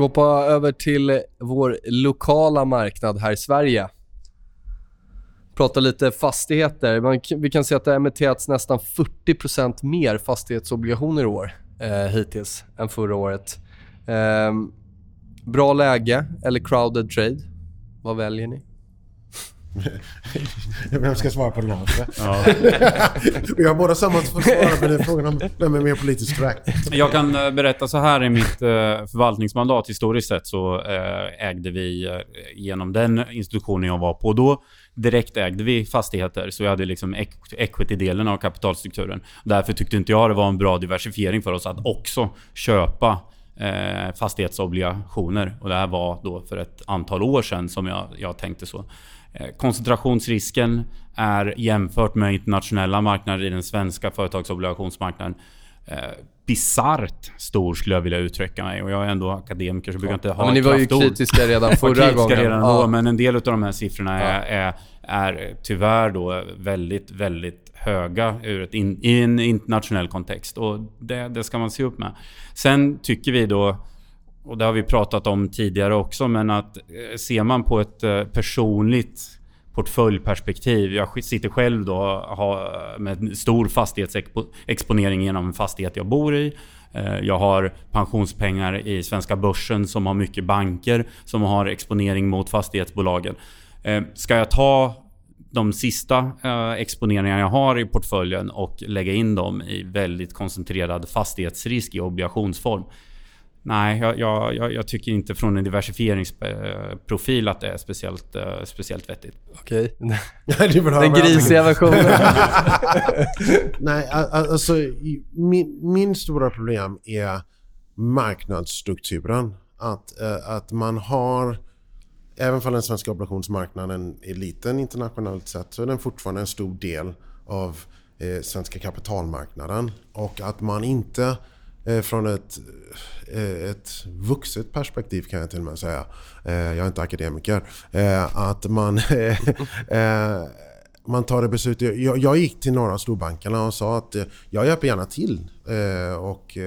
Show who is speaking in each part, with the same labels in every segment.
Speaker 1: Ska vi hoppa över till vår lokala marknad här i Sverige. Prata lite fastigheter. Man, vi kan se att det har emitterats nästan 40% mer fastighetsobligationer i år eh, hittills än förra året. Eh, bra läge eller crowded trade? Vad väljer ni?
Speaker 2: Vem ska svara på den här? Ja. Vi har båda samma att svara på den frågan om vem är mer politiskt korrekt.
Speaker 3: Jag kan eh, berätta så här i mitt eh, förvaltningsmandat historiskt sett så eh, ägde vi genom den institutionen jag var på då direkt ägde vi fastigheter så vi hade liksom equity-delen av kapitalstrukturen. Därför tyckte inte jag det var en bra diversifiering för oss att också köpa fastighetsobligationer. Och det här var då för ett antal år sedan som jag, jag tänkte så. Eh, koncentrationsrisken är jämfört med internationella marknader i den svenska företagsobligationsmarknaden eh, bisarrt stor skulle jag vilja uttrycka mig. Och jag är ändå akademiker så jag brukar inte ha
Speaker 1: ja, Men ni var ju kritiska redan förra gången.
Speaker 3: Redan då, ja. Men en del av de här siffrorna är, är, är tyvärr då väldigt, väldigt höga ur ett in, i en internationell kontext. Och det, det ska man se upp med. Sen tycker vi då och det har vi pratat om tidigare också, men att eh, ser man på ett eh, personligt portföljperspektiv. Jag sitter själv då med stor fastighetsexponering genom en fastighet jag bor i. Eh, jag har pensionspengar i svenska börsen som har mycket banker som har exponering mot fastighetsbolagen. Ska jag ta de sista exponeringarna jag har i portföljen och lägga in dem i väldigt koncentrerad fastighetsrisk i obligationsform? Nej, jag, jag, jag, tycker inte från en diversifieringsprofil att det är speciellt, uh, speciellt vettigt.
Speaker 1: Okej. Den grisiga versionen.
Speaker 2: Nej, alltså min, min stora problem är marknadsstrukturen. Att, uh, att man har, även om den svenska obligationsmarknaden är liten internationellt sett, så är den fortfarande en stor del av eh, svenska kapitalmarknaden. Och att man inte eh, Eh, från ett Eh, ett vuxet perspektiv kan jag till och med säga. Eh, jag är inte akademiker. Eh, att man, eh, eh, man tar det beslutet. Jag, jag gick till några av storbankerna och sa att jag hjälper gärna till och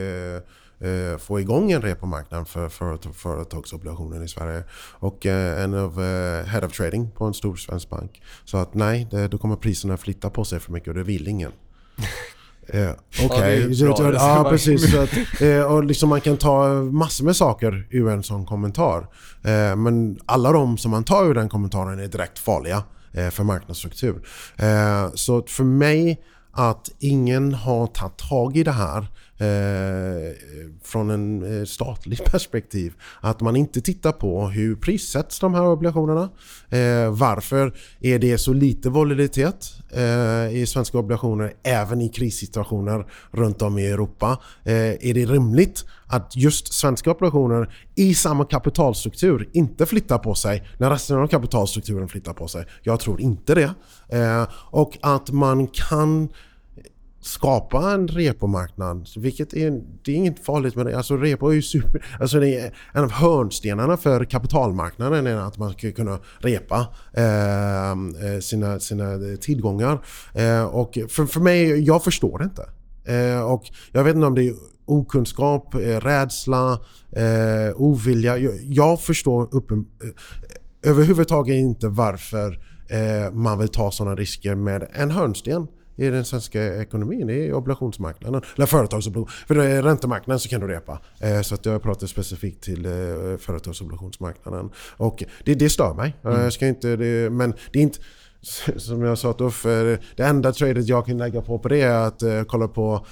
Speaker 2: få igång en repomarknad för företagsobligationer i Sverige. Och en av Head of Trading på en stor svensk bank sa att nej, då kommer priserna flytta på sig för mycket och det vill ingen. Eh, Okej, okay. ja, ja precis. Så att, eh, och liksom man kan ta massor med saker ur en sån kommentar. Eh, men alla de som man tar ur den kommentaren är direkt farliga eh, för marknadsstruktur. Eh, så för mig att ingen har tagit tag i det här eh, från en eh, statlig perspektiv. Att man inte tittar på hur prissätts de här obligationerna. Eh, varför är det så lite volatilitet eh, i svenska obligationer även i krissituationer runt om i Europa? Eh, är det rimligt att just svenska obligationer i samma kapitalstruktur inte flyttar på sig när resten av kapitalstrukturen flyttar på sig? Jag tror inte det. Eh, och att man kan skapa en repomarknad. Vilket är, det är inget farligt med det. Alltså repo är ju super... Alltså det är en av hörnstenarna för kapitalmarknaden är att man ska kunna repa eh, eh sina, sina tillgångar. Eh, och för, för mig, jag förstår det inte. Eh, och jag vet inte om det är okunskap, eh, rädsla, eh, ovilja. Jag, jag förstår uppen, eh, överhuvudtaget inte varför man vill ta sådana risker med en hörnsten i den svenska ekonomin. Är obligationsmarknaden. Eller företagsobligationer. För det är räntemarknaden så kan du repa. Eh, så att jag pratar specifikt till eh, företagsobligationsmarknaden. Och det, det stör mig. Mm. Jag ska inte, det, men det är inte... Som jag sa till Uffe, det enda tradet jag kan lägga på på det är att uh, kolla på,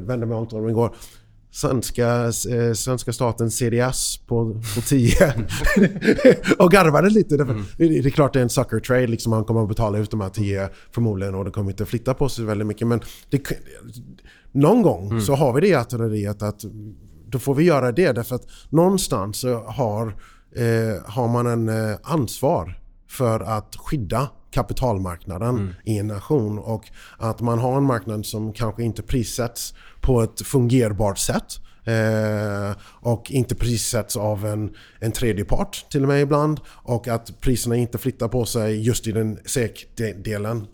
Speaker 2: vända mig om igår, svenska, eh, svenska staten CDS på, på 10 och garvade lite. Mm. Det, det, är klart det är en sucker trade. Liksom man kommer att betala ut de här 10 förmodligen och det kommer inte flytta på sig väldigt mycket. Men det, någon gång mm. så har vi det artilleriet att då får vi göra det därför att någonstans har, eh, har man en eh, ansvar för att skydda kapitalmarknaden mm. i en nation och att man har en marknad som kanske inte prissätts på ett fungerbart sätt. Eh, och inte prissätts av en, en tredje part till och med ibland. Och att priserna inte flyttar på sig just i den SEK-delen.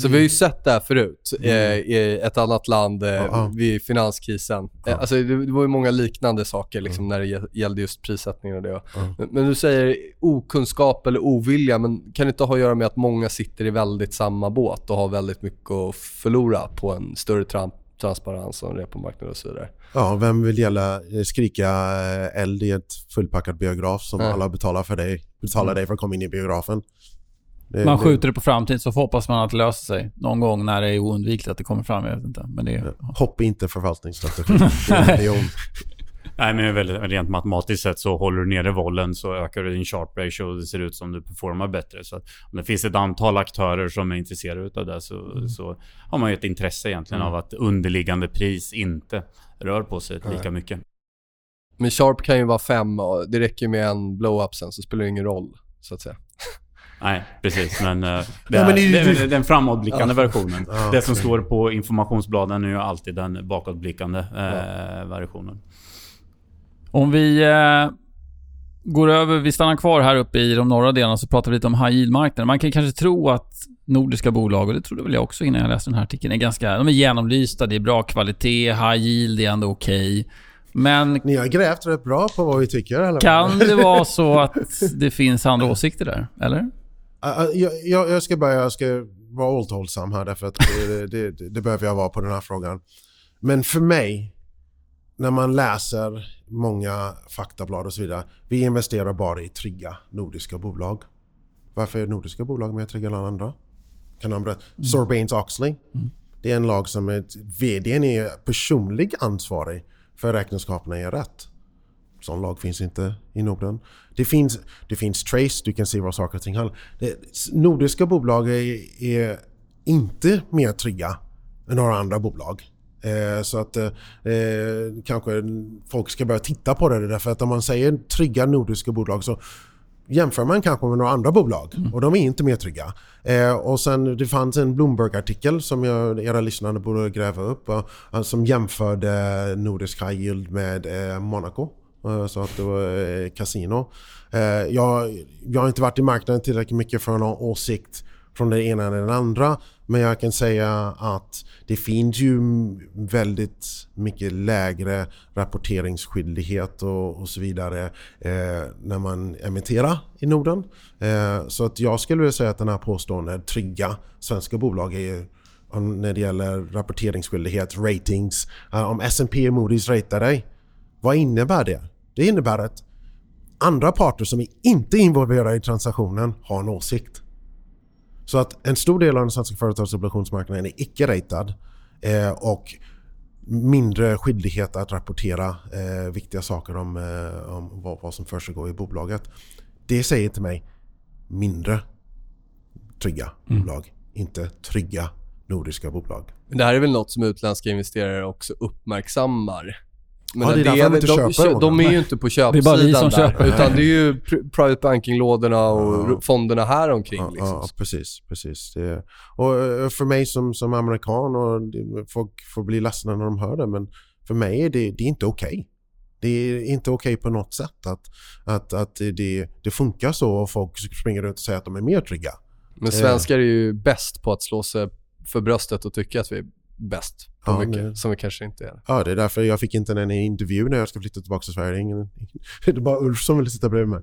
Speaker 1: Så vi har ju sett det här förut mm. eh, i ett annat land eh, ja, vid finanskrisen. Ja. Eh, alltså, det, var ju många liknande saker liksom, mm. när det gällde just prissättningen och det. Mm. Men, du säger okunskap eller ovilja, men kan det inte ha att göra med att många sitter i väldigt samma båt och har väldigt mycket att förlora på en större tramp transparens och repomarknad och så vidare.
Speaker 2: Ja, vem vill gälla, eh, skrika eld i ett fullpackat biograf som ja. alla betalar för dig, betalar mm. dig för att komma in i biografen?
Speaker 4: Det, man skjuter det på framtiden så hoppas man att det löser sig någon gång när det är oundvikligt att det kommer fram. Jag vet inte. Men det är...
Speaker 2: Hopp inte förvaltningsstrategi.
Speaker 3: Nej, men väldigt, rent matematiskt sett så håller du nere vollen så ökar du din sharp ratio och det ser ut som du performar bättre. Så om det finns ett antal aktörer som är intresserade av det så, mm. så har man ju ett intresse egentligen mm. av att underliggande pris inte rör på sig lika mycket.
Speaker 1: Men sharp kan ju vara fem och det räcker med en blow-up sen så spelar det ingen roll så att säga.
Speaker 3: Nej, precis. Men, uh, det, är, det, är, den framåtblickande versionen. Ja, det som står på informationsbladen är ju alltid den bakåtblickande uh, versionen.
Speaker 4: Om vi eh, går över, vi stannar kvar här uppe i de norra delarna så pratar vi lite om high yield-marknaden. Man kan kanske tro att nordiska bolag, och det trodde väl jag också innan jag läste den här artikeln, är ganska, de är genomlysta, det är bra kvalitet, high yield är ändå okej. Okay. Men...
Speaker 2: Ni har grävt rätt bra på vad vi tycker, eller?
Speaker 4: Kan det vara så att det finns andra åsikter där, eller?
Speaker 2: Jag, jag, jag, ska börja, jag ska vara återhållsam här därför att det, det, det, det behöver jag vara på den här frågan. Men för mig, när man läser många faktablad och så vidare. Vi investerar bara i trygga nordiska bolag. Varför är nordiska bolag mer trygga än andra? Kan berätta? Mm. Sarbanes-Oxley. Mm. Det är en lag som är, VDn är personlig ansvarig för räkenskaperna är rätt. Sån lag finns inte i Norden. Det finns, det finns Trace, du kan se var saker och ting handlar Nordiska bolag är, är inte mer trygga än några andra bolag. Eh, så att eh, eh, kanske folk ska börja titta på det därför att om man säger trygga nordiska bolag så jämför man kanske med några andra bolag mm. och de är inte mer trygga. Eh, och sen det fanns en Bloomberg-artikel som jag, era lyssnare borde gräva upp och, som jämförde Nordisk High Yield med eh, Monaco. Eh, så att det var eh, kasino. Eh, jag, jag har inte varit i marknaden tillräckligt mycket för att ha någon åsikt från det ena eller det andra. Men jag kan säga att det finns ju väldigt mycket lägre rapporteringsskyldighet och, och så vidare eh, när man emitterar i Norden. Eh, så att jag skulle vilja säga att den här påståendet trygga svenska bolag är när det gäller rapporteringsskyldighet, ratings. Eh, om S&P och Moody's ratear dig, vad innebär det? Det innebär att andra parter som inte är involverade i transaktionen har en åsikt. Så att en stor del av den svenska företagsobligationsmarknaden är icke-ratad eh, och mindre skyldighet att rapportera eh, viktiga saker om, eh, om vad, vad som försiggår i bolaget. Det säger till mig mindre trygga mm. bolag, inte trygga nordiska bolag.
Speaker 1: Det här är väl något som utländska investerare också uppmärksammar?
Speaker 2: Men ja, det är därför de, inte
Speaker 1: de, de är ju inte på köpsidan Det är bara som där, köper. Utan det är ju private banking-lådorna och ja. fonderna här omkring. Ja, liksom.
Speaker 2: ja precis. precis. Det, och eh, för mig som, som amerikan, och folk får bli ledsna när de hör det, men för mig är det, det är inte okej. Okay. Det är inte okej okay på något sätt att, att, att det, det funkar så och folk springer runt och säger att de är mer trygga.
Speaker 1: Men svenskar är ju bäst på att slå sig för bröstet och tycka att vi är bäst på
Speaker 2: Ja,
Speaker 1: mycket,
Speaker 2: det-
Speaker 1: som vi kanske inte är.
Speaker 2: Ja, det är därför jag fick inte en intervju när jag ska flytta tillbaka till Sverige. Ingen, det är bara Ulf som vill sitta bredvid mig.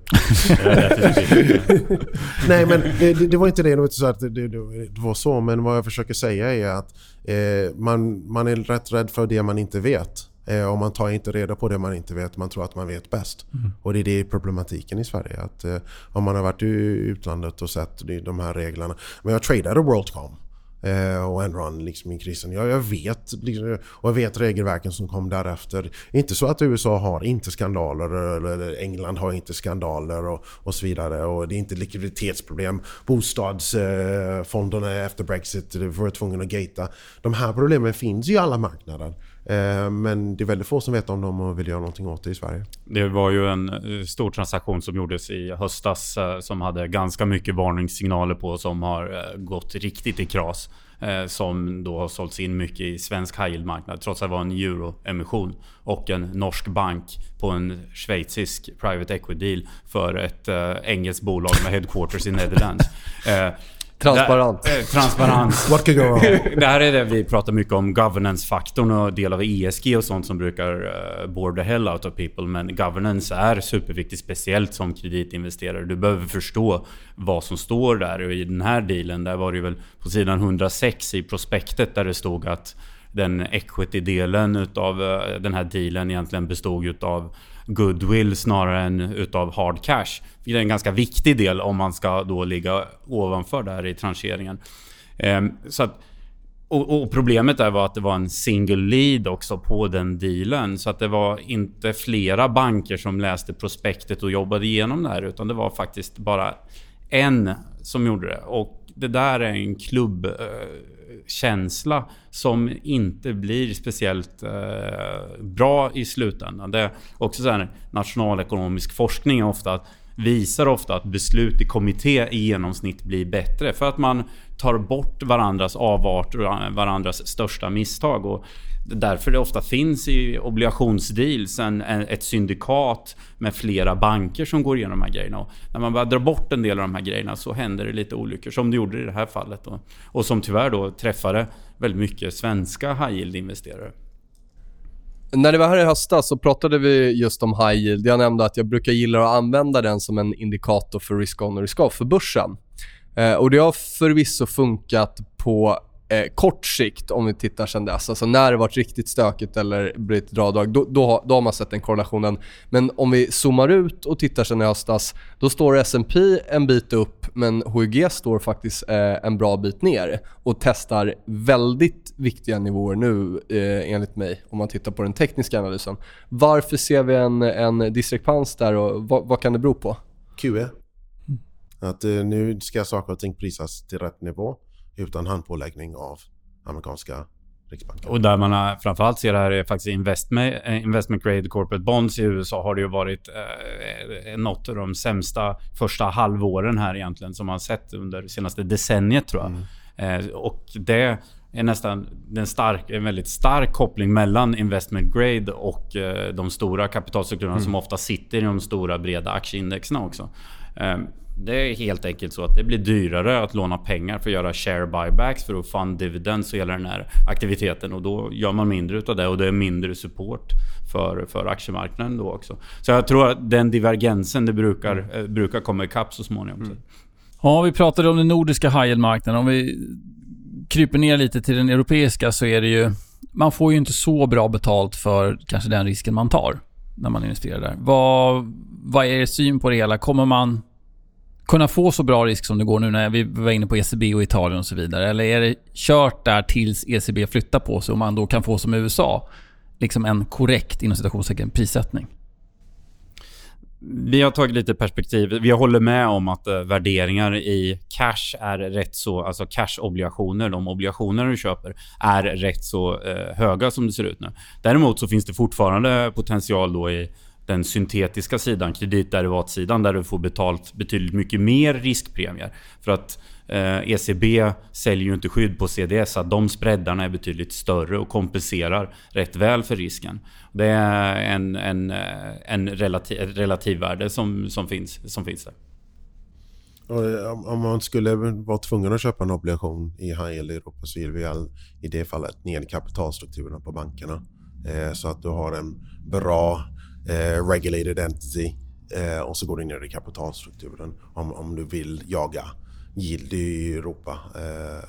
Speaker 2: Nej, men det, det, var inte det. Det var inte så att det, det, det var så. Men vad jag försöker säga är att eh, man, man är rätt rädd för det man inte vet. Eh, och man tar inte reda på det man inte vet. Man tror att man vet bäst. Och det är det problematiken i Sverige. Att eh, om man har varit i utlandet och sett de, de här reglerna. Men jag tradade WorldCom. Eh, och Enron liksom i krisen. Jag, jag vet liksom, och jag vet regelverken som kom därefter. Inte så att USA har inte skandaler eller England har inte skandaler och, och så vidare. Och det är inte likviditetsproblem. Bostadsfonderna efter Brexit var tvungna att gata. De här problemen finns ju i alla marknader. Eh, men det är väldigt få som vet om dem och vill göra någonting åt det i Sverige.
Speaker 3: Det var ju en eh, stor transaktion som gjordes i höstas eh, som hade ganska mycket varningssignaler på som har gått riktigt i kras. Som då har sålts in mycket i svensk high yield-marknad trots att det var en euroemission och en norsk bank på en schweizisk private equity deal för ett engelskt bolag med headquarters i Netherlands.
Speaker 1: Transparent.
Speaker 3: där- eh, transparens.
Speaker 2: What could go wrong?
Speaker 3: Det här är det vi pratar mycket om, governance-faktorn och del av ESG och sånt som brukar uh, bore the hell out of people. Men governance är superviktigt, speciellt som kreditinvesterare. Du behöver förstå vad som står där. Och i den här dealen, där var det väl på sidan 106 i prospektet där det stod att den equity-delen utav eh, den här dealen egentligen bestod utav goodwill snarare än utav hard cash. Det är en ganska viktig del om man ska då ligga ovanför där i trancheringen. Ehm, så att, och, och problemet där var att det var en single lead också på den dealen. Så att det var inte flera banker som läste prospektet och jobbade igenom det här. Utan det var faktiskt bara en som gjorde det. Och det där är en klubb... Eh, känsla som inte blir speciellt eh, bra i slutändan. Det är också så här, nationalekonomisk forskning ofta att visar ofta att beslut i kommitté i genomsnitt blir bättre för att man tar bort varandras avarter och varandras största misstag. Och därför det ofta finns i obligationsdeals en, en, ett syndikat med flera banker som går igenom de här grejerna. Och när man bara drar bort en del av de här grejerna så händer det lite olyckor som det gjorde i det här fallet. Och, och som tyvärr då träffade väldigt mycket svenska high yield-investerare.
Speaker 1: När det var här i höstas så pratade vi just om high yield. Jag nämnde att jag brukar gilla att använda den som en indikator för risk on och risk off för börsen. Eh, och det har förvisso funkat på eh, kort sikt om vi tittar sen dess. Alltså när det varit riktigt stökigt eller blivit dragdrag, då, då, då har man sett den korrelationen. Men om vi zoomar ut och tittar sen i höstas, då står S&P en bit upp men HUG står faktiskt eh, en bra bit ner och testar väldigt viktiga nivåer nu eh, enligt mig om man tittar på den tekniska analysen. Varför ser vi en, en diskrepans där och vad, vad kan det bero på?
Speaker 2: QE. Att eh, nu ska saker och ting prisas till rätt nivå utan handpåläggning av amerikanska riksbanken.
Speaker 3: Och där man framförallt ser det här är faktiskt investment, eh, investment grade corporate bonds i USA har det ju varit eh, något av de sämsta första halvåren här egentligen som man sett under senaste decenniet tror jag. Eh, och det är nästan en, stark, en väldigt stark koppling mellan investment grade och eh, de stora kapitalstrukturerna som ofta sitter i de stora breda aktieindexen också. Det är helt enkelt så att det blir dyrare att låna pengar för att göra share buybacks för att fund dividends och hela den här aktiviteten och då gör man mindre utav det och det är mindre support för, för aktiemarknaden då också. Så jag tror att den divergensen det brukar, eh, brukar komma ikapp så småningom. Så.
Speaker 4: Ja, vi pratade om den nordiska high yield-marknaden. Om vi kryper ner lite till den europeiska så är det ju... Man får ju inte så bra betalt för kanske den risken man tar när man investerar där. Vad, vad är er syn på det hela? Kommer man kunna få så bra risk som det går nu när vi var inne på ECB och Italien och så vidare? Eller är det kört där tills ECB flyttar på sig och man då kan få som USA liksom en korrekt inom citationstecken prissättning?
Speaker 3: Vi har tagit lite perspektiv. Vi håller med om att eh, värderingar i cash är rätt så... Alltså cash-obligationer, de obligationer du köper, är rätt så eh, höga som det ser ut nu. Däremot så finns det fortfarande potential då i den syntetiska sidan, kreditderivatsidan, där du får betalt betydligt mycket mer riskpremier. För att eh, ECB säljer ju inte skydd på CDS, så att de spreadarna är betydligt större och kompenserar rätt väl för risken. Det är en, en, eh, en relativ, ett relativvärde som, som, finns, som finns där.
Speaker 2: Eh, om man skulle vara tvungen att köpa en obligation i high yield i Europa så vill vi i det fallet ner kapitalstrukturerna på bankerna. Eh, så att du har en bra eh, regulated entity eh, och så går du ner i kapitalstrukturen om, om du vill jaga yield i Europa.
Speaker 1: Eh,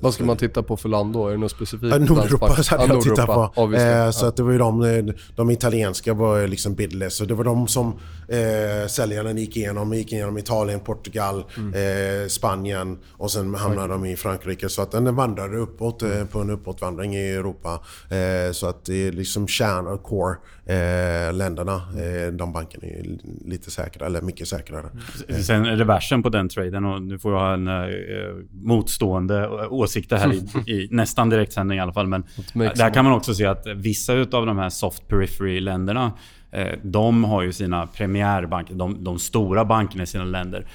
Speaker 1: vad ska man titta på för land då? Är det något specifikt?
Speaker 2: Ja, Nordeuropa hade jag tittat på. Eh, så att det var ju de, de italienska var liksom bidless. Det var de som eh, säljarna gick igenom. gick igenom Italien, Portugal, mm. eh, Spanien och sen hamnade de i Frankrike. Så att den vandrade uppåt eh, på en uppåtvandring i Europa. Eh, så att det är liksom kärn och core eh, länderna. Eh, de bankerna är lite säkrare, eller mycket säkrare.
Speaker 3: Sen reversen på den traden och nu får jag ha en motstående åsikter här i, i nästan direktsändning i alla fall. Men där kan man också se att vissa utav de här soft periphery-länderna eh, de har ju sina premiärbanker, de, de stora bankerna i sina länder.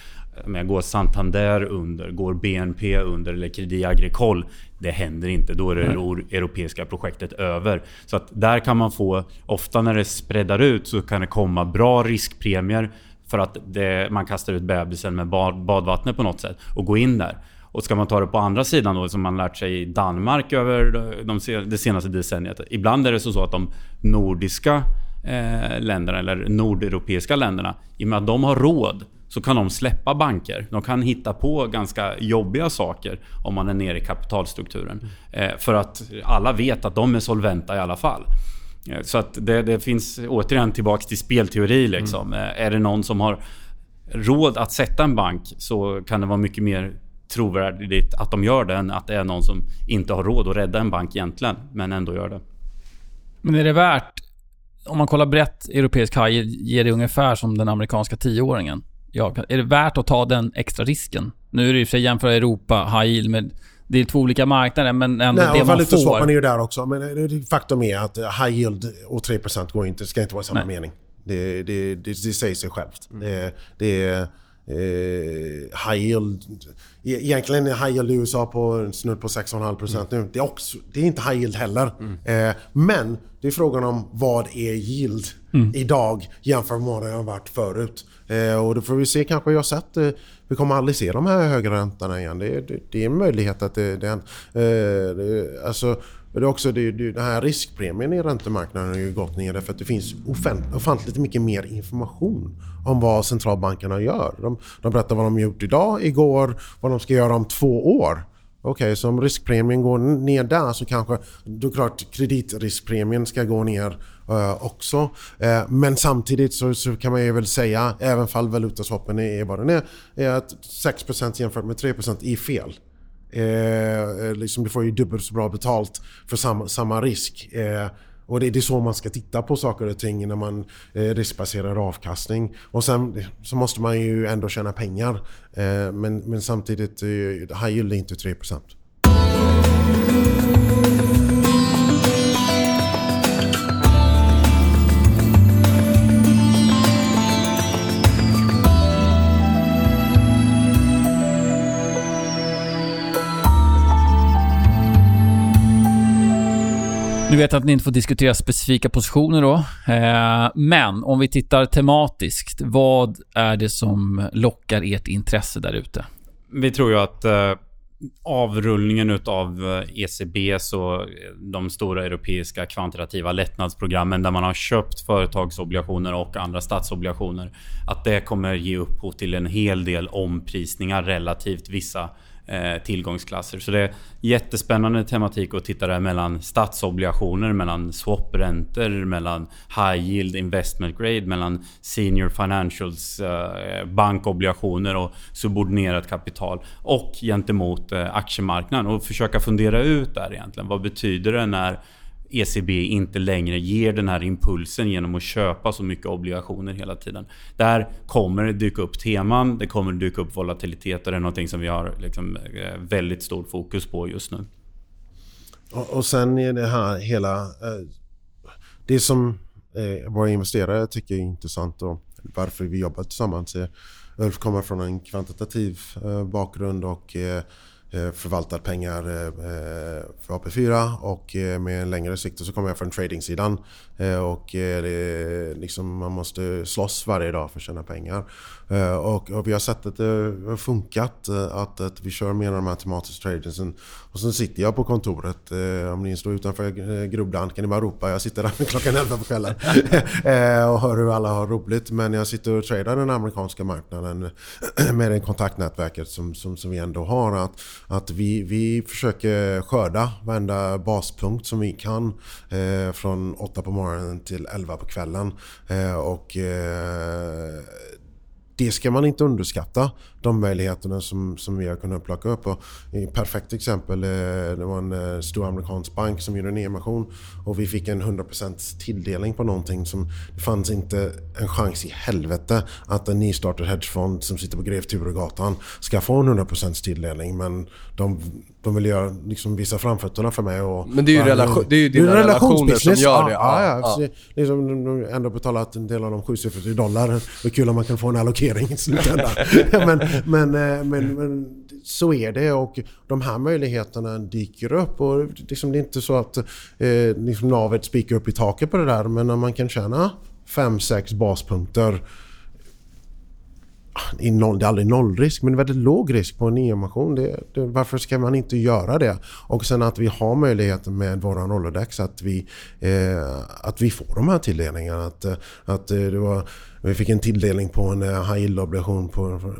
Speaker 3: Men går Santander under, går BNP under eller Credit Agricole. Det händer inte. Då är det det europeiska projektet över. Så att där kan man få, ofta när det spreadar ut så kan det komma bra riskpremier för att det, man kastar ut bebisen med bad, badvattnet på något sätt och gå in där. Och ska man ta det på andra sidan då, som man lärt sig i Danmark över de, det senaste decenniet. Ibland är det så att de nordiska eh, länderna, eller nordeuropeiska länderna, i och med att de har råd, så kan de släppa banker. De kan hitta på ganska jobbiga saker om man är nere i kapitalstrukturen. Eh, för att alla vet att de är solventa i alla fall. Eh, så att det, det, finns återigen tillbaks till spelteori. Liksom. Mm. Eh, är det någon som har råd att sätta en bank så kan det vara mycket mer trovärdigt att de gör det än att det är någon som inte har råd att rädda en bank egentligen, men ändå gör det.
Speaker 4: Men är det värt, om man kollar brett, europeisk high ger det ungefär som den amerikanska tioåringen. Ja, är det värt att ta den extra risken? Nu är det i och för sig jämföra Europa, high yield med det är två olika marknader men ändå Nej, det man får.
Speaker 2: Swapan är ju där också. Men faktum är att high yield och 3% går inte, ska inte vara samma Nej. mening. Det, det, det, det säger sig självt. Mm. Det, det, eh, high yield. E, egentligen är high yield i USA på snudd på 6,5% mm. nu. Det är, också, det är inte high yield heller. Mm. Eh, men det är frågan om vad är yield mm. idag jämfört med vad det har varit förut. Eh, och då får vi se kanske, jag har sett, eh, vi kommer aldrig se de här höga räntorna igen. Det, det, det är en möjlighet att det, det, eh, det det är också det, det, den här riskpremien i räntemarknaden har ju gått ner därför att det finns ofantligt mycket mer information om vad centralbankerna gör. De, de berättar vad de gjort idag, igår, vad de ska göra om två år. Okej, okay, så om riskpremien går ner där så kanske då är klart kreditriskpremien ska gå ner uh, också. Uh, men samtidigt så, så, kan man ju väl säga, även fall valutaswappen är vad den är, är att 6% jämfört med 3% är fel. Eh, eh, liksom du får ju dubbelt så bra betalt för samma, samma risk. Eh, och det, är så man ska titta på saker och ting när man eh, riskbaserar avkastning. Och sen så måste man ju ändå tjäna pengar. Eh, men, men samtidigt, eh, high yield är inte 3%.
Speaker 4: Nu vet jag att ni inte får diskutera specifika positioner då. Eh, men om vi tittar tematiskt, vad är det som lockar ert intresse där ute?
Speaker 3: Vi tror ju att eh, avrullningen utav ECBs och eh, de stora europeiska kvantitativa lättnadsprogrammen där man har köpt företagsobligationer och andra statsobligationer. Att det kommer ge upphov till en hel del omprisningar relativt vissa Eh, Eh, tillgångsklasser. Så det är jättespännande tematik att titta där mellan statsobligationer, mellan swapräntor, mellan high yield investment grade, mellan senior financials, eh, bankobligationer och subordinerat kapital och gentemot eh, aktiemarknaden och försöka fundera ut där egentligen. Vad betyder det när ECB inte längre ger den här impulsen genom att köpa så mycket obligationer hela tiden. Där kommer det dyka upp teman, det kommer dyka upp volatilitet och det är någonting som vi har liksom eh, väldigt stort fokus på just nu.
Speaker 2: Och, och sen är det här hela... Eh, det som eh, våra investerare tycker är intressant och varför vi jobbar tillsammans. är... Ulf kommer från en kvantitativ bakgrund och Eh, förvaltar förvaltat pengar eh, eh, för AP4 och med en längre sikt så kommer jag från tradingsidan. Eh, och eh, liksom, man måste slåss varje dag för att tjäna pengar. Eh, och, och vi har sett att det har funkat, att, att vi kör med de här tematiska trading. Och sen sitter jag på kontoret, om ni står utanför grubblan kan ni bara ropa. Jag sitter där klockan 11 på kvällen och hör hur alla har roligt. Men jag sitter och tradar den amerikanska marknaden med det kontaktnätverket som, som, som vi ändå har. Att, att vi, vi försöker skörda varenda baspunkt som vi kan från 8 på morgonen till 11 på kvällen. Eh, och eh, det ska man inte underskatta, de möjligheterna som, som vi har kunnat plocka upp. Och ett perfekt exempel, eh, det var en eh, stor amerikansk bank som gjorde en emission och vi fick en 100% tilldelning på någonting som det fanns inte en chans i helvete att en nystartad hedgefond som sitter på Grev Turegatan ska få en 100% tilldelning. Men de, de vill göra, liksom visa framfötterna för mig. Och,
Speaker 1: men det är ju, relation, det är ju dina relationer som gör det.
Speaker 2: Ja, ja, ja. ja. Liksom, de har ändå betalat en del av de sjusiffror i dollar. Det är kul om man kan få en allokering i slutändan. men, men, eh, men, men, så är det och de här möjligheterna dyker upp. Och liksom, det är inte så att eh, liksom navet spikar upp i taket på det där men om man kan tjäna 5-6 baspunkter i noll, det är aldrig nollrisk, men väldigt låg risk på en nyemission. Det, det, varför ska man inte göra det? Och sen att vi har möjligheten med vår Rolodex att vi, eh, att vi får de här tilldelningarna. Att, eh, att eh, det var vi fick en tilldelning på en eh, high yield-obligation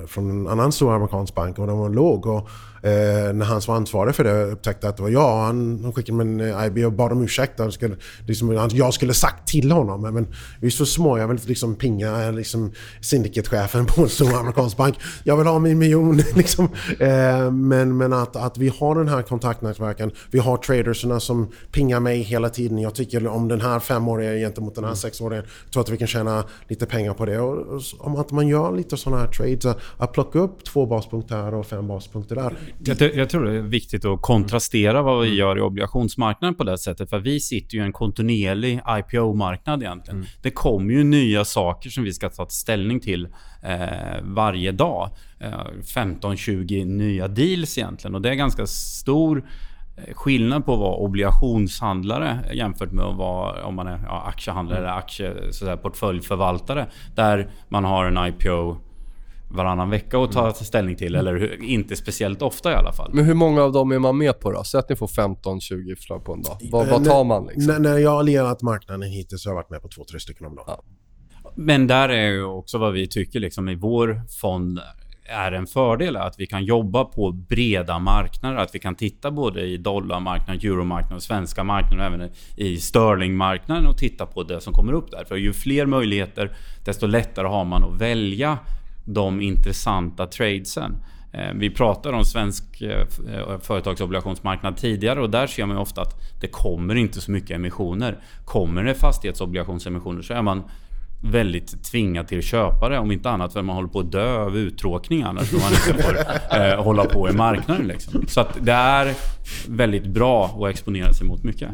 Speaker 2: från en annan stor amerikansk bank och den var låg. Och, eh, när han som var ansvarig för det upptäckte att det var jag, han, han skickade mig en IB och bad om ursäkt. Han skulle, liksom, jag skulle sagt till honom. Men vi är så små, jag vill liksom pinga liksom, syndicate-chefen på en stor amerikansk bank. Jag vill ha min miljon. liksom. eh, men men att, att vi har den här kontaktnätverken. Vi har traderserna som pingar mig hela tiden. Jag tycker om den här femåriga gentemot den här sexåriga. Jag tror att vi kan tjäna lite pengar pengar på det. Och, om att man gör lite sådana här trades, att plocka upp två baspunkter här och fem baspunkter där.
Speaker 3: Jag, jag, tror det är viktigt att kontrastera vad vi mm. gör i obligationsmarknaden på det sättet. För vi sitter ju i en kontinuerlig IPO-marknad egentligen. Mm. Det kommer ju nya saker som vi ska ta ställning till eh, varje dag. Eh, 15-20 nya deals egentligen. Och det är ganska stor skillnad på att vara obligationshandlare jämfört med att vara om man är ja, aktiehandlare eller aktie, så där, portföljförvaltare. Där man har en IPO varannan vecka att ta mm. ställning till. Eller inte speciellt ofta i alla fall.
Speaker 1: Men hur många av dem är man med på då? Säg att ni får 15-20 förslag på en dag. Vad, vad tar man? Liksom?
Speaker 2: När, jag har ledat marknaden hittills så har jag varit med på två, tre stycken om dagen. Ja.
Speaker 3: Men där är ju också vad vi tycker liksom i vår fond är en fördel är att vi kan jobba på breda marknader. Att vi kan titta både i dollarmarknaden, euromarknaden, svenska marknaden och även i sterlingmarknaden och titta på det som kommer upp där. För ju fler möjligheter, desto lättare har man att välja de intressanta tradesen. Eh, vi pratade om svensk eh, företagsobligationsmarknad tidigare och där ser man ofta att det kommer inte så mycket emissioner. Kommer det fastighetsobligationsemissioner så är man väldigt tvingad till att köpa det. Om inte annat för att man håller på att dö av uttråkning annars. Om man inte får eh, hålla på i marknaden. Liksom. Så att det är väldigt bra att exponera sig mot mycket.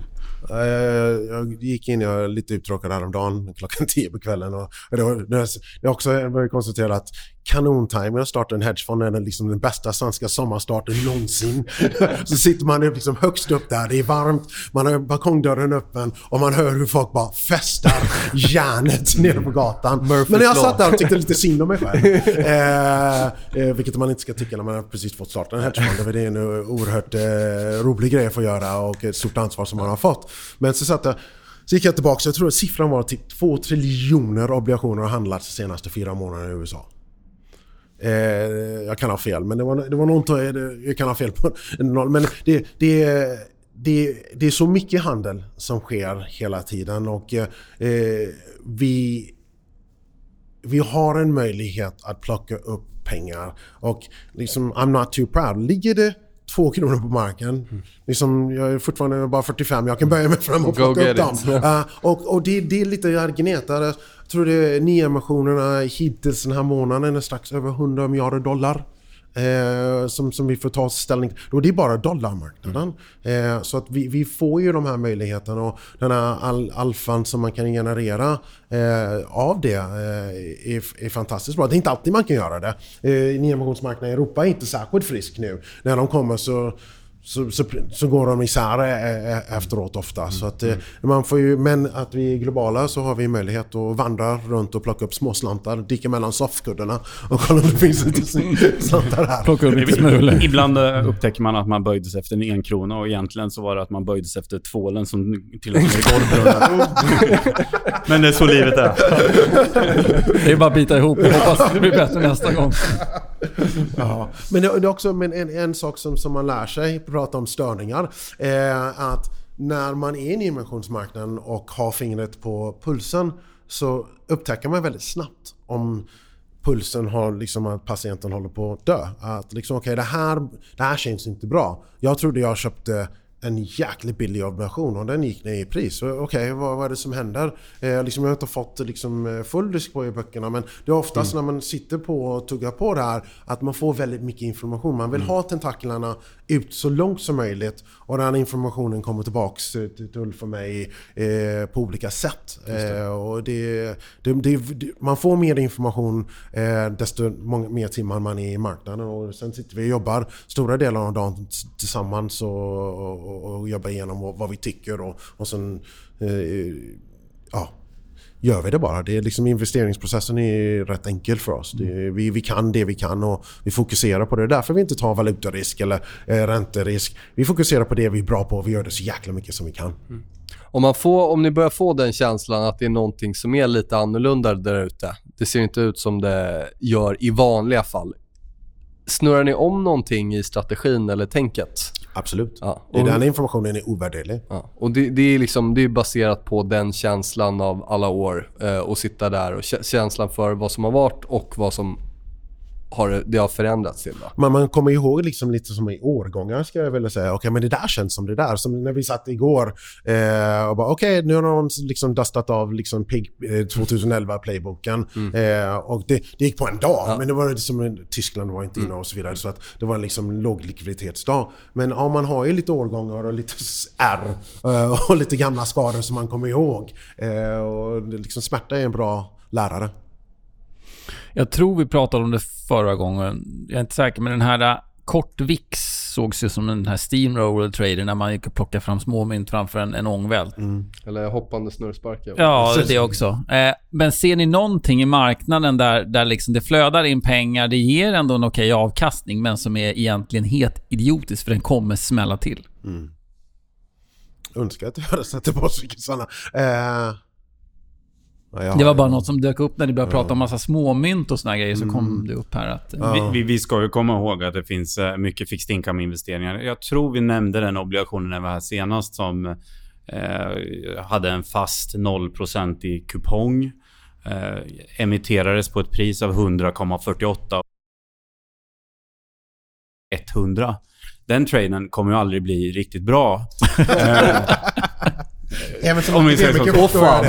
Speaker 2: Jag gick in, jag var lite uttråkad häromdagen klockan 10 på kvällen. Och det var, det är också börjat konstatera att kanontiming att starta en hedgefond är liksom den bästa svenska sommarstarten någonsin. så sitter man liksom högst upp där, det är varmt, man har balkongdörren öppen och man hör hur folk bara festar järnet nere på gatan. Murphy's Men jag satt där och tyckte lite synd om mig själv. eh, eh, vilket man inte ska tycka när man har precis fått starta en hedgefond. Det är en oerhört eh, rolig grej att få göra och ett stort ansvar som man har fått. Men så satt jag så gick jag tillbaka, jag tror att siffran var typ 2 triljoner obligationer har handlats de senaste fyra månaderna i USA. Eh, jag kan ha fel, men det var, det var något, jag kan ha fel på Men det, det, det, det är så mycket handel som sker hela tiden och eh, vi, vi har en möjlighet att plocka upp pengar. Och liksom, I'm not too proud. Ligger det två kronor på marken. Mm. Liksom, jag är fortfarande bara 45, jag kan böja mig fram och plocka upp dem. Uh, och och det, det är lite Argeneta. Jag tror det nyemissionerna hittills den här månaden är strax över 100 miljarder dollar. eh, som, som vi får ta ställning till. Och det är bara dollarmarknaden. Eh, så att vi, vi får ju de här möjligheterna och den här al alfan som man kan generera eh, av det eh, är, är fantastiskt bra. Det är inte alltid man kan göra det. Eh, Nyemissionsmarknaden i Europa är inte särskilt frisk nu. När de kommer så så, så, så, går de isär efteråt ofta. Mm. Så att, eh, man får ju, men att vi är globala så har vi möjlighet att vandra runt och plocka upp småslantar, dika mellan soffkuddarna och kolla om det finns lite slantar här.
Speaker 4: Plocka upp lite.
Speaker 3: Ibland eh, upptäcker man att man böjde sig efter en enkrona och egentligen så var det att man böjde sig efter tvålen som till och med i golvbrunnen. men det är så livet är.
Speaker 4: Det är bara att bita ihop och hoppas det blir bättre nästa gång.
Speaker 2: Ja. Men det är också men en, en sak som, som man lär sig prata om störningar. Eh, att när man är i nyemissionsmarknaden och har fingret på pulsen så upptäcker man väldigt snabbt om pulsen har liksom att patienten håller på att dö. Att liksom okej okay, det, här, det här känns inte bra. Jag trodde jag köpte en jäkligt billig obligation och den gick ner i pris. Okej, okay, vad, vad, är det som händer? Eh, liksom, jag har inte fått liksom, eh, full risk på i böckerna men det är oftast mm. när man sitter på och tuggar på det här att man får väldigt mycket information. Man vill mm. ha tentaklerna ut så långt som möjligt och den informationen kommer tillbaks till Ulf och mig eh, på olika sätt. Eh, och det, det, det, man får mer information eh, desto många, mer timmar man är i marknaden och sen sitter vi och jobbar stora delar av dagen tillsammans och, och, och jobbar igenom vad vi tycker och, och sen eh, ja, gör vi det bara. Det är liksom investeringsprocessen är rätt enkel för oss. Det, vi, vi kan det vi kan och vi fokuserar på det. Det är därför vi inte tar valutarisk eller eh, ränterisk. Vi fokuserar på det vi är bra på och vi gör det så jäkla mycket som vi kan. Mm.
Speaker 1: Om, man får, om ni börjar få den känslan att det är någonting som är lite annorlunda där ute. Det ser inte ut som det gör i vanliga fall. Snurrar ni om någonting i strategin eller tänket?
Speaker 2: Absolut. Ja. Och, den informationen är ovärderlig.
Speaker 1: Ja. Och det, det, är liksom, det är baserat på den känslan av alla år eh, och sitta där och känslan för vad som har varit och vad som har det har förändrats till då?
Speaker 2: Men man kommer ihåg liksom lite som i årgångar ska jag vilja säga. Okej, okay, men det där känns som det där. Som när vi satt igår eh, och bara okej, okay, nu har någon liksom dustat av liksom PIG eh, 2011 playboken. Mm. Eh, och det, det, gick på en dag. Ja. Men det var liksom, Tyskland var inte inne och så vidare. Så att det var liksom låglikviditetsdag. Men ja, man har ju lite årgångar och lite R eh, och lite gamla skador som man kommer ihåg. Eh, och liksom smärta är en bra lärare.
Speaker 4: Jag tror vi pratade om det förra gången. Jag är inte säker, men den här äh, kort VIX sågs ju som den här steamroller trader när man gick och plockade fram småmynt framför en, en ångvält. Mm.
Speaker 1: Eller hoppande snurrsparkar.
Speaker 4: Ja, det också. Eh, men ser ni någonting i marknaden där, där liksom det flödar in pengar, det ger ändå en okej avkastning, men som är egentligen helt idiotiskt för den kommer smälla till? Mm.
Speaker 2: Önskar att jag hade satt tillbaka sådana. Eh,
Speaker 4: det var bara något som dök upp när ni började ja. prata om massa småmynt och såna grejer. Så kom mm. det upp här att...
Speaker 3: Ja. Vi, vi, ska ju komma ihåg att det finns eh, mycket fixed income-investeringar. Jag tror vi nämnde den obligationen när vi var här senast som eh, hade en fast 0% i kupong. Eh, emitterades på ett pris av 100,48. 100. Den traden kommer ju aldrig bli riktigt bra.
Speaker 2: Även som Om vi säger så. Åh fan.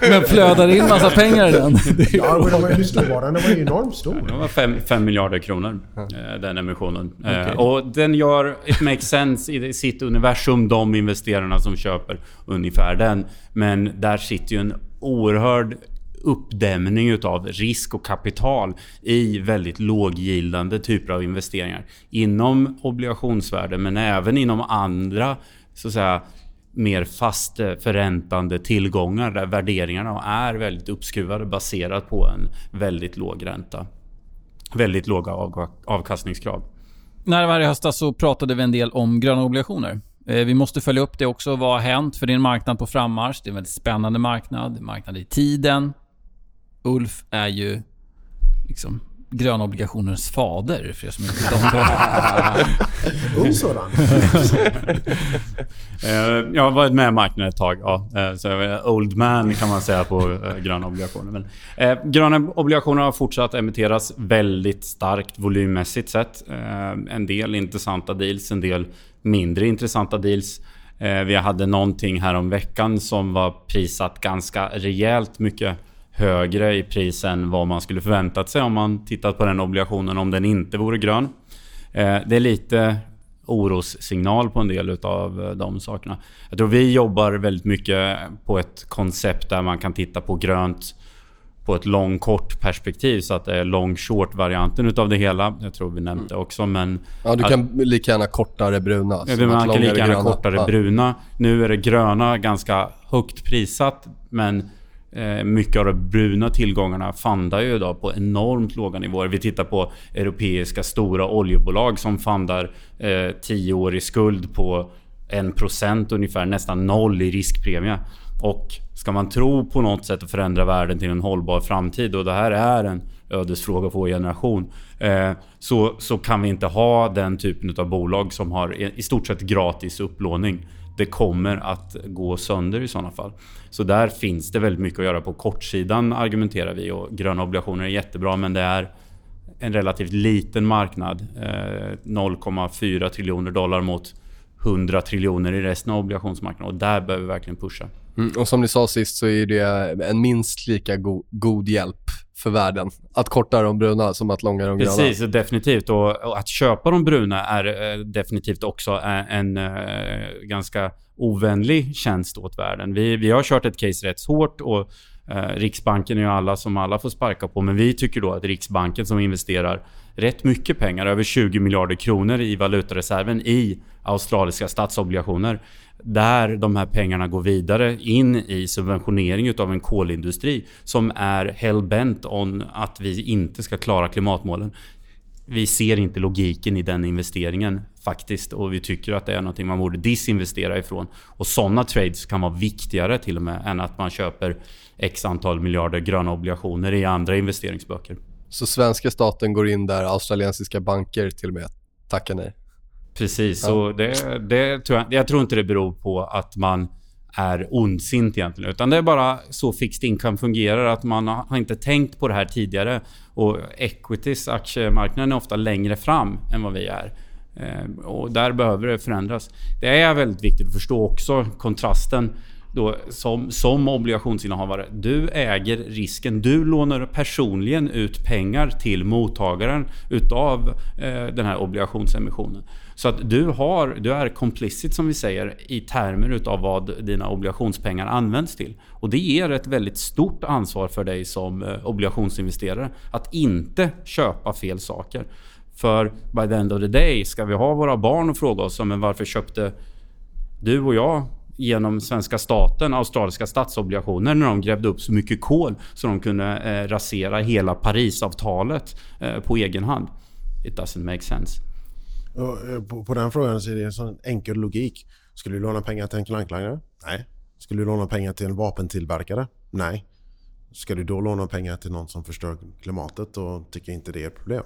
Speaker 4: Men flödar in massa pengar i den?
Speaker 2: ja, men den var ju stor. Den var ju enormt stor.
Speaker 3: Den var 5 miljarder kronor, eh, den emissionen. Eh, okay. Och den gör... It makes sense i sitt universum, de investerarna som köper ungefär den. Men där sitter ju en oerhörd uppdämning utav risk och kapital i väldigt låggildande typer av investeringar. Inom obligationsvärde men även inom andra så att säga mer fast eh, förräntande tillgångar där värderingarna är väldigt uppskruvade baserat på en väldigt låg ränta. Väldigt låga avkastningskrav.
Speaker 4: När det var i höstas så pratade vi en del om gröna obligationer. Eh, vi måste följa upp det också. Vad har hänt? För det är en marknad på frammarsch. Det är en väldigt spännande marknad. Det är Marknad i tiden. Ulf är ju liksom gröna obligationers fader, för er som inte vet om
Speaker 2: det. Ung sådan.
Speaker 3: Eh, jag har varit med i marknaden ett tag. Ja. Eh, så jag är old man kan man säga på eh, gröna obligationer. Men, gröna obligationer har fortsatt emitteras väldigt starkt volymmässigt sett. En del intressanta deals, en del mindre intressanta deals. Vi hade någonting här om veckan som var prissatt ganska rejält mycket högre i pris än vad man skulle förväntat sig om man tittat på den obligationen om den inte vore grön. Eh, det är lite orossignal på en del av de sakerna. Jag tror vi jobbar väldigt mycket på ett koncept där man kan titta på grönt på ett lång kort perspektiv så att det är long short varianten utav det hela. Jag tror vi nämnde mm. också men...
Speaker 1: Ja du kan att, lika gärna kortare bruna.
Speaker 3: Ja, man kan lika gärna kortare ja. bruna. Nu är det gröna ganska högt prissatt men eh, Eh, mycket av de bruna tillgångarna fandar ju idag på enormt låga nivåer. Vi tittar på europeiska stora oljebolag som fandar eh, 10 år i skuld på 1% ungefär, nästan noll i riskpremie. Och ska man tro på något sätt att förändra världen till en hållbar framtid och det här är en ödesfråga för vår generation. Eh, så, så kan vi inte ha den typen av bolag som har i stort sett gratis upplåning. Det kommer att gå sönder i sådana fall. Så där finns det väldigt mycket att göra på kortsidan argumenterar vi och gröna obligationer är jättebra men det är en relativt liten marknad. Eh, 0,4 triljoner dollar mot 100 triljoner i resten av obligationsmarknaden och där behöver vi verkligen pusha.
Speaker 1: Mm, och som ni sa sist så är det en minst lika go god hjälp för världen. Att korta de bruna som att långa de
Speaker 3: gröna. Precis, definitivt. Och, och, att köpa de bruna är eh, definitivt också en, en eh, ganska ovänlig tjänst åt världen. Vi, vi har kört ett case rätt hårt och eh, Riksbanken är ju alla som alla får sparka på. Men vi tycker då att Riksbanken som investerar rätt mycket pengar, över 20 miljarder kronor i valutareserven i australiska statsobligationer. Där de här pengarna går vidare in i subventionering utav en kolindustri som är hellbent on att vi inte ska klara klimatmålen. Vi ser inte logiken i den investeringen faktiskt och vi tycker att det är någonting man borde disinvestera ifrån. Och sådana trades kan vara viktigare till och med än att man köper x antal miljarder gröna obligationer i andra investeringsböcker.
Speaker 1: Så svenska staten går in där australiensiska banker till och med tackar nej?
Speaker 3: Precis, ja. och det, det tror jag, jag tror inte det beror på att man är ondsint egentligen. Utan det är bara så fixed income fungerar. Att man har inte tänkt på det här tidigare. Och equities, aktiemarknaden är ofta längre fram än vad vi är. Eh, och där behöver det förändras. Det är väldigt viktigt att förstå också kontrasten då, som, som obligationsinnehavare. Du äger risken. Du lånar personligen ut pengar till mottagaren utav eh, den här obligationsemissionen. Så att du, har, du är complicit som vi säger i termer utav vad dina obligationspengar används till. Och det ger ett väldigt stort ansvar för dig som eh, obligationsinvesterare att inte köpa fel saker. För by the end of the day ska vi ha våra barn och fråga oss men varför köpte du och jag genom svenska staten australiska statsobligationer när de grävde upp så mycket kol så de kunde eh, rasera hela Parisavtalet eh, på egen hand. It doesn't make sense.
Speaker 2: Eh, på, på, den frågan så är det en sån enkel logik. Skulle du låna pengar till en klanklangare? Nej. Skulle du låna pengar till en vapentillverkare? Nej. Ska du då låna pengar till någon som förstör klimatet och tycker inte det är ett problem?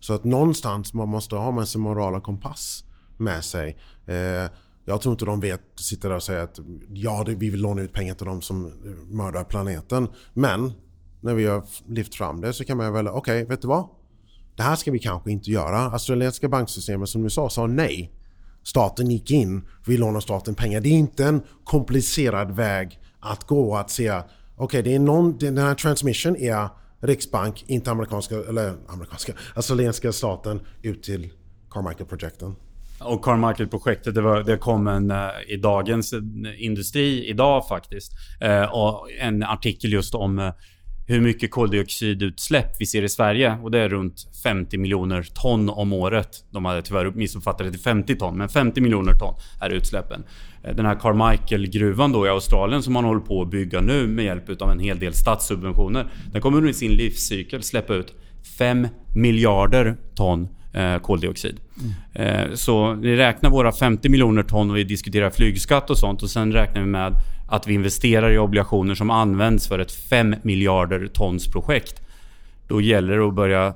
Speaker 2: Så att någonstans man måste ha med sig morala kompass med sig. Eh, jag tror inte de vet, sitter där och säger att ja, vi vill låna ut pengar till de som mördar planeten. Men när vi har lyft fram det så kan man väl, okej, okay, vet du vad? Det här ska vi kanske inte göra. Australiensiska banksystemet som du sa, sa nej. Staten gick in, vi lånar staten pengar. Det är inte en komplicerad väg att gå att säga okej, okay, den här transmission är Riksbank, inte amerikanska, eller amerikanska, australienska staten ut till Carmichael-projekten.
Speaker 3: Och Carmichael-projektet, det, det kom en, eh, i Dagens Industri idag faktiskt. Eh, och en artikel just om eh, hur mycket koldioxidutsläpp vi ser i Sverige. Och det är runt 50 miljoner ton om året. De hade tyvärr missuppfattat det till 50 ton, men 50 miljoner ton är utsläppen. Den här Carmichael-gruvan då i Australien som man håller på att bygga nu med hjälp av en hel del statssubventioner. Den kommer under sin livscykel släppa ut 5 miljarder ton eh, koldioxid. Mm. Eh, så vi räknar våra 50 miljoner ton och vi diskuterar flygskatt och sånt och sen räknar vi med att vi investerar i obligationer som används för ett 5 miljarder tons projekt. Då gäller det att börja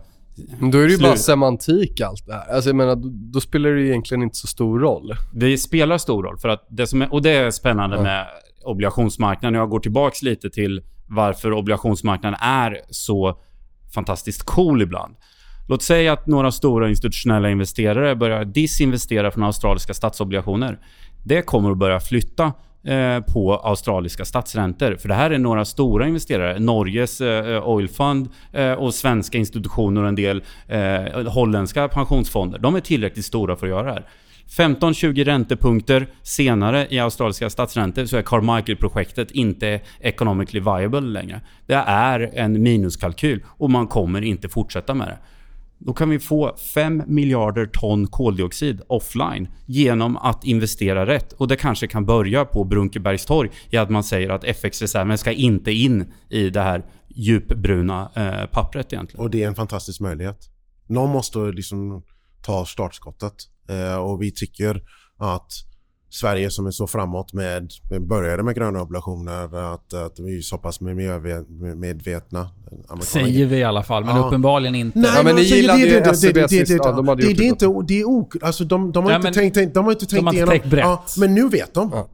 Speaker 1: då är det ju bara semantik allt det här. Alltså jag menar, då, då, spelar det egentligen inte så stor roll.
Speaker 3: Det spelar stor roll. För att det som är, och det är spännande ja. med obligationsmarknaden. Jag går tillbaks lite till varför obligationsmarknaden är så fantastiskt cool ibland. Låt säga att några stora institutionella investerare börjar disinvestera från australiska statsobligationer. Det kommer att börja flytta eh, på australiska statsräntor. För det här är några stora investerare. Norges eh, Oil Fund eh, och svenska institutioner och en del eh, holländska pensionsfonder. De är tillräckligt stora för att göra det här. 15-20 räntepunkter senare i australiska statsräntor så är Carmichael-projektet inte economically viable längre. Det är en minuskalkyl och man kommer inte fortsätta med det. Då kan vi få 5 miljarder ton koldioxid offline genom att investera rätt. Och det kanske kan börja på Brunkebergstorg i att man säger att FX-reserven ska inte in i det här djupbruna eh, pappret egentligen.
Speaker 2: Och det är en fantastisk möjlighet. Någon måste liksom ta startskottet. Eh, och vi tycker att Sverige som är så framåt med, med började med gröna obligationer, att, att vi är så pass miljömedvetna.
Speaker 4: Säger vi i alla fall, men ja. uppenbarligen inte.
Speaker 2: Nej,
Speaker 1: ja, men ni gillade ju SEB sist. Ja,
Speaker 2: de hade gjort det. Det är inte... Det är ok, alltså de, de har ja, inte tänkt, de har inte tänkt de
Speaker 4: igenom... Brett. Ja,
Speaker 2: men nu vet de. Ja.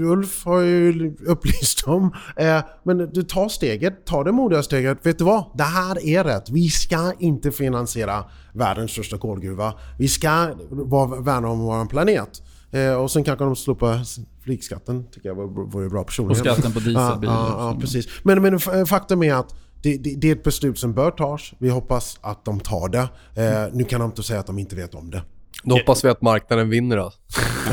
Speaker 2: Ulf har ju upplyst dem. Eh, men du tar steget, ta det modiga steget. Vet du vad? Det här är rätt. Vi ska inte finansiera världens största kolgruva. Vi ska värna om vår planet. Eh, och sen kanske de slopar flygskatten, tycker jag vore bra personligen.
Speaker 4: Och skatten på dieselbilar.
Speaker 2: ja, ja, ja, precis. Men, men faktum är att det, det, det, är ett beslut som bör tas. Vi hoppas att de tar det. Eh, nu kan de inte säga att de inte vet om det.
Speaker 1: Då hoppas vi att marknaden vinner då.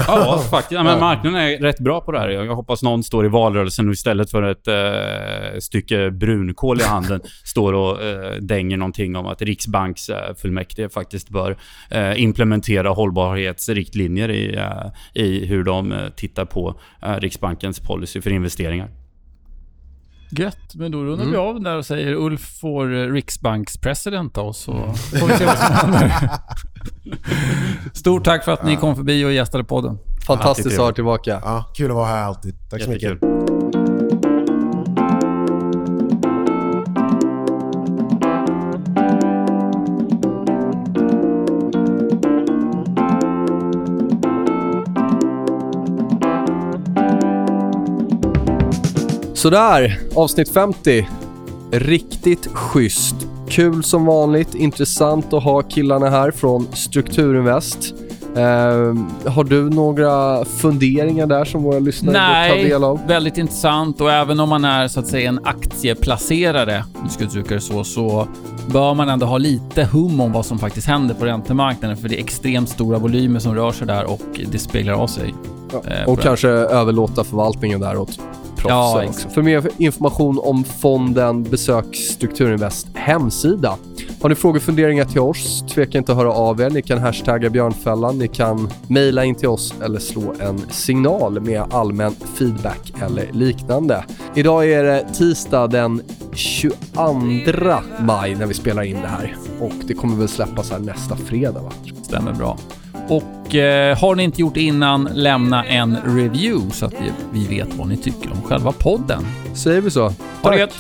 Speaker 3: ja, faktiskt. Ja, men marknaden är rätt bra på det här. Jag hoppas någon står i valrörelsen och istället för ett eh, stycke brunkol i handen står och eh, dänger någonting om att Riksbanksfullmäktige eh, faktiskt bör eh, implementera hållbarhetsriktlinjer i, eh, i hur de eh, tittar på Riksbankens policy för investeringar.
Speaker 4: Gött, men då rundar mm. vi av där och säger Ulf får Riksbankspresident och så får vi se vad som händer. Stort tack för att ni kom förbi och gästade podden.
Speaker 1: Fantastiskt att ha er tillbaka.
Speaker 2: Ja, kul att vara här alltid. Tack så mycket.
Speaker 1: Sådär, avsnitt 50. Riktigt schysst. Kul som vanligt, intressant att ha killarna här från Strukturinvest. Uh, har du några funderingar där som våra lyssnare
Speaker 4: Nej,
Speaker 1: ta del av?
Speaker 4: väldigt intressant och även om man är så att säga en aktieplacerare, nu ska jag uttrycka det så, så bör man ändå ha lite hum om vad som faktiskt händer på räntemarknaden för det är extremt stora volymer som rör sig där och det speglar av sig.
Speaker 1: Ja. Eh, och kanske överlåta förvaltningen där proffsen ja, också. För mer information om fonden besök Strukturinvest hemsida. Har ni frågor och funderingar till oss, tveka inte att höra av er. Ni kan hashtagga björnfällan, ni kan mejla in till oss eller slå en signal med allmän feedback eller liknande. Idag är det tisdag den 22 maj när vi spelar in det här och det kommer väl släppas här nästa fredag va?
Speaker 4: Stämmer bra. Och eh, har ni inte gjort innan, lämna en review så att vi, vet vad ni tycker om själva podden.
Speaker 1: Säger vi så.
Speaker 4: Ha Tack. det gött!